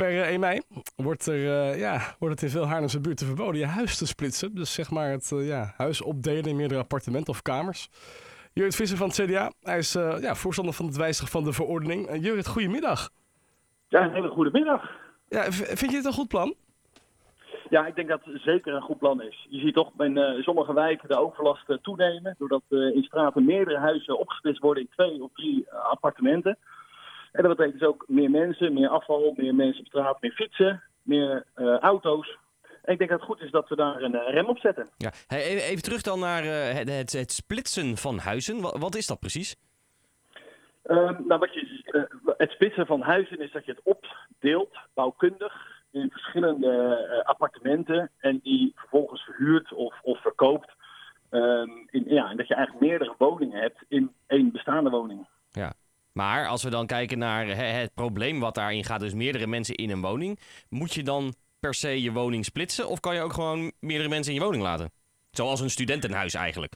per 1 mei wordt, er, ja, wordt het in veel Haarlemse buurten verboden je huis te splitsen. Dus zeg maar het ja, huis opdelen in meerdere appartementen of kamers. Jurrit Visser van het CDA, hij is ja, voorstander van het wijzigen van de verordening. Uh, Jurrit, goedemiddag. Ja, een hele goede middag. Ja, vind je het een goed plan? Ja, ik denk dat het zeker een goed plan is. Je ziet toch in uh, sommige wijken de overlast toenemen. Doordat in straten meerdere huizen opgesplitst worden in twee of drie appartementen. En dat betekent dus ook meer mensen, meer afval, meer mensen op straat, meer fietsen, meer auto's. En ik denk dat het goed is dat we daar een rem op zetten. Ja. even terug dan naar het, het, het, splitsen van huizen. Wat, wat is dat precies? Ehm, nou, wat je, het splitsen van huizen is dat je het opdeelt, bouwkundig, in verschillende appartementen en die vervolgens verhuurt of, of verkoopt. Um, in, ja, en dat je eigenlijk meerdere woningen hebt in één bestaande woning. Als we dan kijken naar het probleem wat daarin gaat, dus meerdere mensen in een woning, moet je dan per se je woning splitsen of kan je ook gewoon meerdere mensen in je woning laten? Zoals een studentenhuis eigenlijk.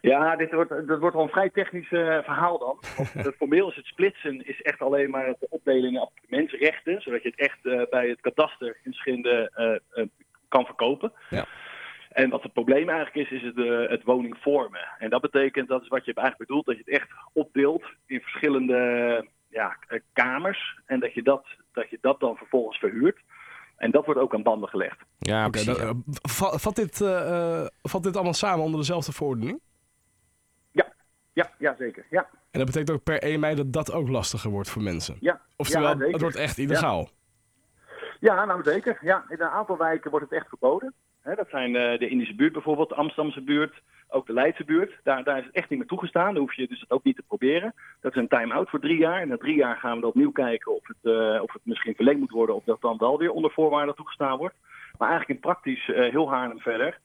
Ja, dit wordt, dat wordt wel een vrij technisch uh, verhaal dan. Want formeel is het splitsen is echt alleen maar de opdeling in appartementsrechten, zodat je het echt uh, bij het kadaster in verschillende uh, kan verkopen. Ja. En wat het probleem eigenlijk is, is het, het woningvormen. En dat betekent, dat is wat je eigenlijk bedoelt, dat je het echt opdeelt in verschillende ja, kamers. En dat je dat, dat je dat dan vervolgens verhuurt. En dat wordt ook aan banden gelegd. Ja, okay, dat, vat, dit, vat dit allemaal samen onder dezelfde verordening? Ja, ja zeker. Ja. En dat betekent ook per 1 mei dat dat ook lastiger wordt voor mensen? Ja. Oftewel, ja, het wordt echt illegaal? Ja. ja, nou zeker. Ja, in een aantal wijken wordt het echt verboden. Dat zijn uh, de Indische buurt bijvoorbeeld, de Amsterdamse buurt, ook de Leidse buurt. Daar, daar is het echt niet meer toegestaan. Daar hoef je dus het ook niet te proberen. Dat is een time-out voor drie jaar. En na drie jaar gaan we opnieuw kijken of het, uh, of het misschien verlengd moet worden... of dat dan wel weer onder voorwaarden toegestaan wordt. Maar eigenlijk in praktisch uh, heel Haarlem verder...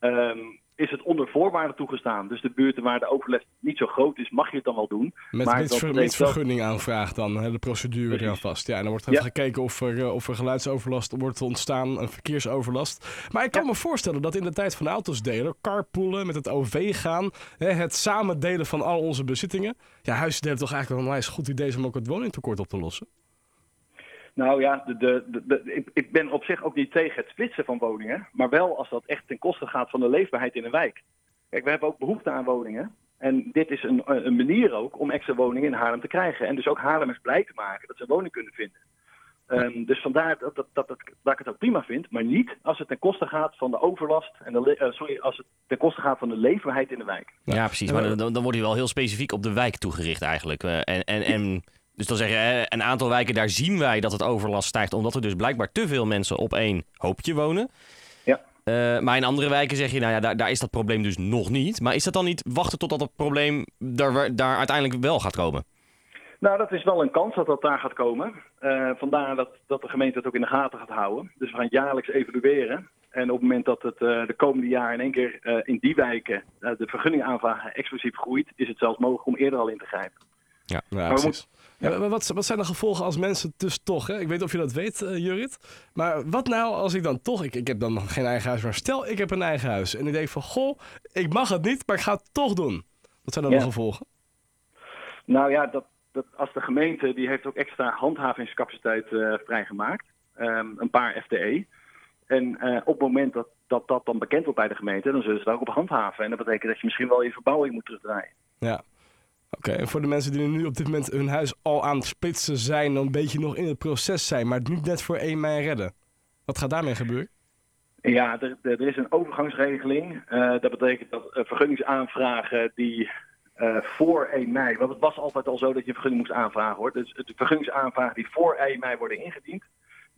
Um, is het onder voorwaarden toegestaan. Dus de buurten waar de overlast niet zo groot is, mag je het dan wel doen. Met maar vergunning aanvraag dan, hè, de procedure eraan vast. Ja, en dan wordt even gekeken of er, eh, of er geluidsoverlast wordt ontstaan, een verkeersoverlast. Maar ik kan me voorstellen dat in de tijd van auto's delen, carpoolen, met het OV gaan, hè, het samen delen van al onze bezittingen. Ja, huizen delen toch eigenlijk wel een nice goed idee om ook het woningtekort op te lossen? Nou ja, de, de, de, ik, ik, ben op zich ook niet tegen het splitsen van woningen. Maar wel als dat echt ten koste gaat van de leefbaarheid in een wijk. Kijk, we hebben ook behoefte aan woningen. En dit is een, een manier ook om extra woningen in Haarlem te krijgen. En dus ook Haarlemers blij te maken dat ze woning kunnen vinden. Um, dus vandaar dat, dat, dat, dat, dat, ik het ook prima vind. Maar niet als het ten koste gaat van de overlast. En de, uh, sorry, als het ten koste gaat van de leefbaarheid in de wijk. Ja, precies. Maar dan, dan wordt u wel heel specifiek op de wijk toegericht eigenlijk. Uh, en, en, en dus dan zeg je, een aantal wijken, daar zien wij dat het overlast stijgt, omdat er dus blijkbaar te veel mensen op één hoopje wonen. Ja. Uh, maar in andere wijken zeg je, nou ja, daar, daar is dat probleem dus nog niet. Maar is dat dan niet wachten totdat het probleem daar, daar uiteindelijk wel gaat komen? Nou, dat is wel een kans dat dat daar gaat komen. Uh, vandaar dat, dat de gemeente het ook in de gaten gaat houden. Dus we gaan jaarlijks evalueren. En op het moment dat het uh, de komende jaar in één keer in die wijken de vergunningaanvraag explosief groeit, is het zelfs mogelijk om eerder al in te grijpen. Ja, ja precies. Ja, maar wat, wat zijn de gevolgen als mensen dus toch, hè? ik weet niet of je dat weet uh, Jurit, maar wat nou als ik dan toch, ik, ik heb dan nog geen eigen huis, maar stel ik heb een eigen huis en ik denk van goh, ik mag het niet, maar ik ga het toch doen. Wat zijn dan de gevolgen? Nou ja, dat, dat, als de gemeente, die heeft ook extra handhavingscapaciteit uh, vrijgemaakt, um, een paar FTE. En uh, op het moment dat, dat dat dan bekend wordt bij de gemeente, dan zullen ze daar ook op handhaven. En dat betekent dat je misschien wel je verbouwing moet terugdraaien. Ja, Oké, en voor de mensen die nu op dit moment hun huis al aan het spitsen zijn, dan een beetje nog in het proces zijn, maar het niet net voor 1 mei redden. Wat gaat daarmee gebeuren? Ja, er, er is een overgangsregeling. Uh, dat betekent dat uh, vergunningsaanvragen die uh, voor 1 mei, want het was altijd al zo dat je vergunning moest aanvragen hoor. Dus de vergunningsaanvragen die voor 1 mei worden ingediend,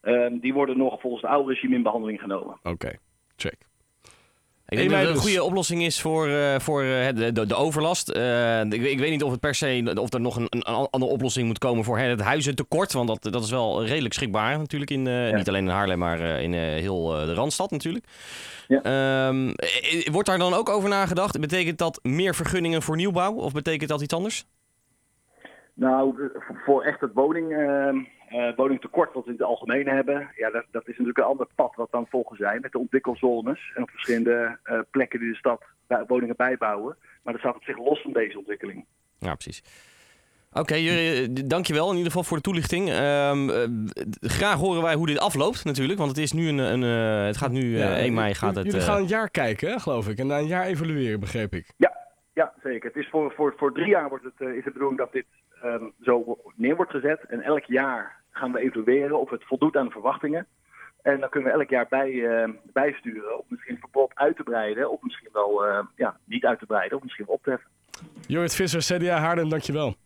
ehm, die worden nog volgens het oude regime in behandeling genomen. Oké, check. Ik denk dat het een dus- goede oplossing is voor, uh, voor uh, de, de, de, overlast. Uh, ik, ik, weet niet of het per se of er nog een, een andere oplossing moet komen voor het huizentekort. Want dat, dat is wel redelijk schrikbaar natuurlijk. In, ja. Niet alleen in Haarlem, maar in heel de Randstad natuurlijk. Ja. Um, wordt daar dan ook over nagedacht? Betekent dat meer vergunningen voor nieuwbouw? Of betekent dat iets anders? Nou, voor echt het woning ehm, uh, woningtekort wat we in het algemeen hebben, ja, dat, dat, is natuurlijk een ander pad wat dan volgen zijn met de ontwikkelzones en op verschillende uh, plekken die de stad woningen bijbouwen. Maar dat staat op zich los van deze ontwikkeling. Ja, precies. Oké, okay, dankjewel in ieder geval voor de toelichting. Um, graag horen wij hoe dit afloopt natuurlijk, want het is nu een, een het gaat nu ja, 1 mei gaat het. Jullie gaan een jaar kijken, geloof ik, en na een jaar evalueren, begreep ik. Ja, ja zeker. Het is voor, voor, voor drie jaar wordt het, is de bedoeling dat dit um, zo neer wordt gezet en elk jaar gaan we evalueren of het voldoet aan de verwachtingen. En dan kunnen we elk jaar bij, uh, bijsturen. Of misschien het verbod uit te breiden. Of misschien wel uh, ja, niet uit te breiden. Of misschien wel op te heffen. Jorrit Visser, CDA Haarlem, dankjewel.